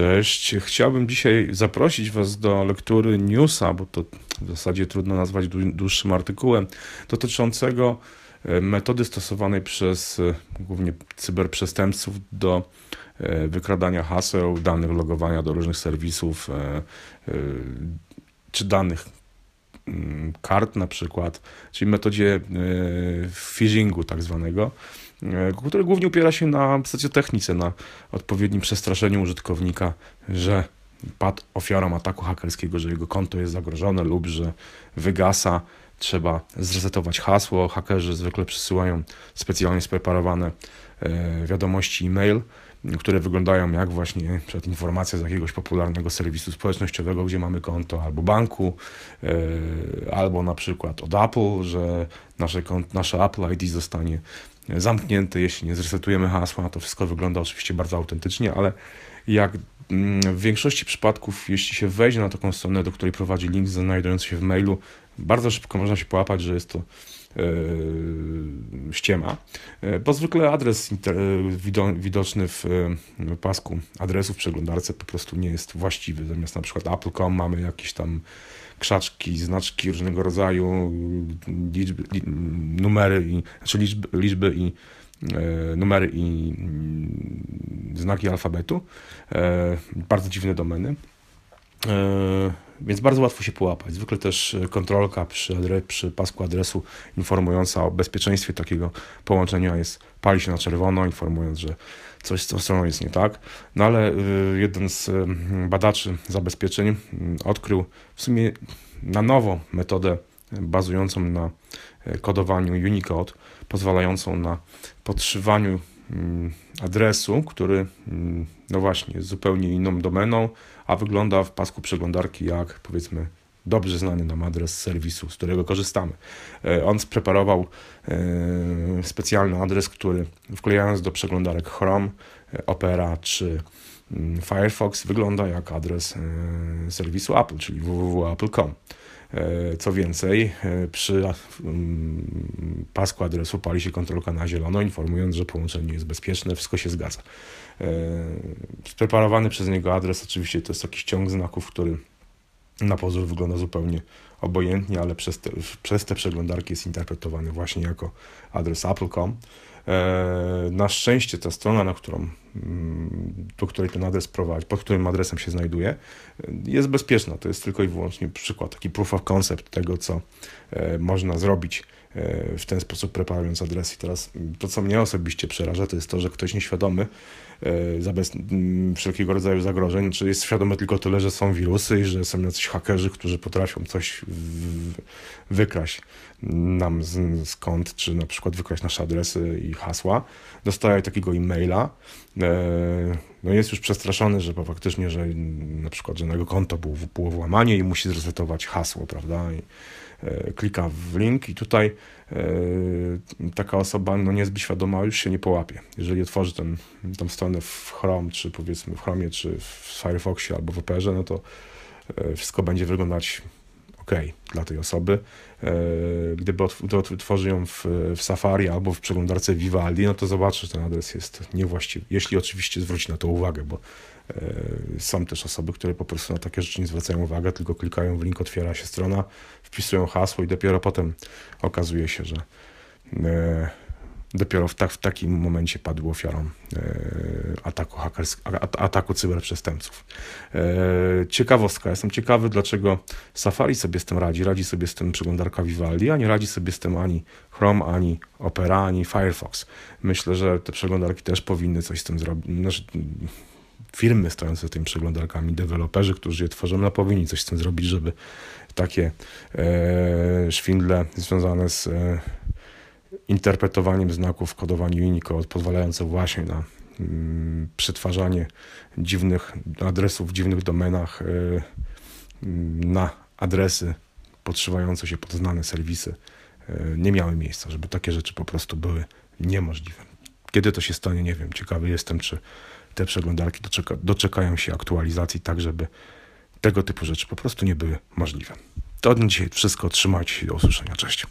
Cześć. Chciałbym dzisiaj zaprosić Was do lektury newsa, bo to w zasadzie trudno nazwać dłuższym artykułem, dotyczącego e, metody stosowanej przez e, głównie cyberprzestępców do e, wykradania haseł, danych logowania do różnych serwisów czy danych kart na przykład, czyli metodzie phishingu tak zwanego. E, który głównie opiera się na technice, na odpowiednim przestraszeniu użytkownika, że padł ofiarą ataku hakerskiego, że jego konto jest zagrożone lub że wygasa, trzeba zresetować hasło. Hakerzy zwykle przysyłają specjalnie spreparowane e, wiadomości e-mail, które wyglądają jak właśnie przed informacja z jakiegoś popularnego serwisu społecznościowego, gdzie mamy konto albo banku, e, albo na przykład od Apple, że nasze, nasze Apple ID zostanie zamknięte, jeśli nie zresetujemy hasła. To wszystko wygląda oczywiście bardzo autentycznie, ale jak mm, w większości przypadków, jeśli się wejdzie na taką stronę, do której prowadzi link znajdujący się w mailu, bardzo szybko można się połapać, że jest to ściema, e, bo zwykle adres widoczny w pasku adresów w przeglądarce po prostu nie jest właściwy. Zamiast na przykład apple.com mamy jakieś tam krzaczki, znaczki różnego rodzaju, liczby, numery, i, znaczy liczby, liczby i e, numery i mm, znaki alfabetu. E, bardzo dziwne domeny. E, więc bardzo łatwo się połapać. Zwykle też kontrolka przy, adre, przy pasku adresu informująca o bezpieczeństwie takiego połączenia jest, pali się na czerwono, informując, że coś z tą stroną jest nie tak. No ale y, jeden z y, badaczy zabezpieczeń odkrył w sumie na nowo metodę bazującą na kodowaniu Unicode, pozwalającą na podszywaniu adresu, który no właśnie jest zupełnie inną domeną, a wygląda w pasku przeglądarki jak powiedzmy dobrze znany nam adres serwisu, z którego korzystamy. E, on spreparował e, specjalny adres, który wklejając do przeglądarek Chrome, e, Opera czy mm, Firefox wygląda jak adres serwisu Apple, czyli www.apple.com. Co więcej, przy mm, pasku adresu pali się kontrolka na zielono, informując, że połączenie jest bezpieczne, wszystko się zgadza. Spreparowany przez niego adres oczywiście to jest jakiś ciąg znaków, który na pozór wygląda zupełnie obojętnie, ale przez te, przez te przeglądarki jest interpretowany właśnie jako adres apple.com. E, na szczęście ta strona, na którą, mm, do której ten adres prowadzi, pod którym adresem się znajduje, jest bezpieczna. To jest tylko i wyłącznie przykład, taki proof of concept tego, co e, można zrobić e, w ten sposób preparując adres. I teraz to, co mnie osobiście przeraża, to jest to, że ktoś nieświadomy wszelkiego rodzaju zagrożeń, czy jest świadomy tylko tyle, że są wirusy i że są jacyś hakerzy, którzy potrafią coś wykraść nam z, skąd, czy na przykład wykraść nasze adresy i hasła. Dostaje takiego e-maila. E, no jest już przestraszony, że faktycznie, że na przykład, że na jego konto było, było włamanie i musi zresetować hasło, prawda? I, e, klika w link i tutaj e, taka osoba no niezbyt świadoma już się nie połapie. Jeżeli otworzy ten, tą stronę w Chrome, czy powiedzmy w Chromie, czy w Firefoxie albo w Operze, no to wszystko będzie wyglądać ok dla tej osoby. E, gdyby otworzy ją w, w Safari albo w przeglądarce Vivaldi, no to zobaczy, że ten adres jest niewłaściwy. Jeśli oczywiście zwróci na to uwagę, bo e, są też osoby, które po prostu na takie rzeczy nie zwracają uwagi, tylko klikają w link, otwiera się strona, wpisują hasło i dopiero potem okazuje się, że e, dopiero w, tak, w takim momencie padł ofiarą e, ataku, ataku cyberprzestępców. E, ciekawostka, jestem ciekawy, dlaczego Safari sobie z tym radzi. Radzi sobie z tym przeglądarka Vivaldi, a nie radzi sobie z tym ani Chrome, ani Opera, ani Firefox. Myślę, że te przeglądarki też powinny coś z tym zrobić. Znaczy, firmy stojące tymi przeglądarkami, deweloperzy, którzy je tworzą, no powinni coś z tym zrobić, żeby takie e, szwindle związane z e, interpretowaniem znaków kodowania Unicode pozwalające właśnie na mm, przetwarzanie dziwnych adresów w dziwnych domenach y, na adresy podszywające się pod znane serwisy y, nie miały miejsca, żeby takie rzeczy po prostu były niemożliwe. Kiedy to się stanie, nie wiem. Ciekawy jestem, czy te przeglądarki doczeka, doczekają się aktualizacji tak, żeby tego typu rzeczy po prostu nie były możliwe. To od dzisiaj wszystko. Trzymajcie się do usłyszenia. Cześć.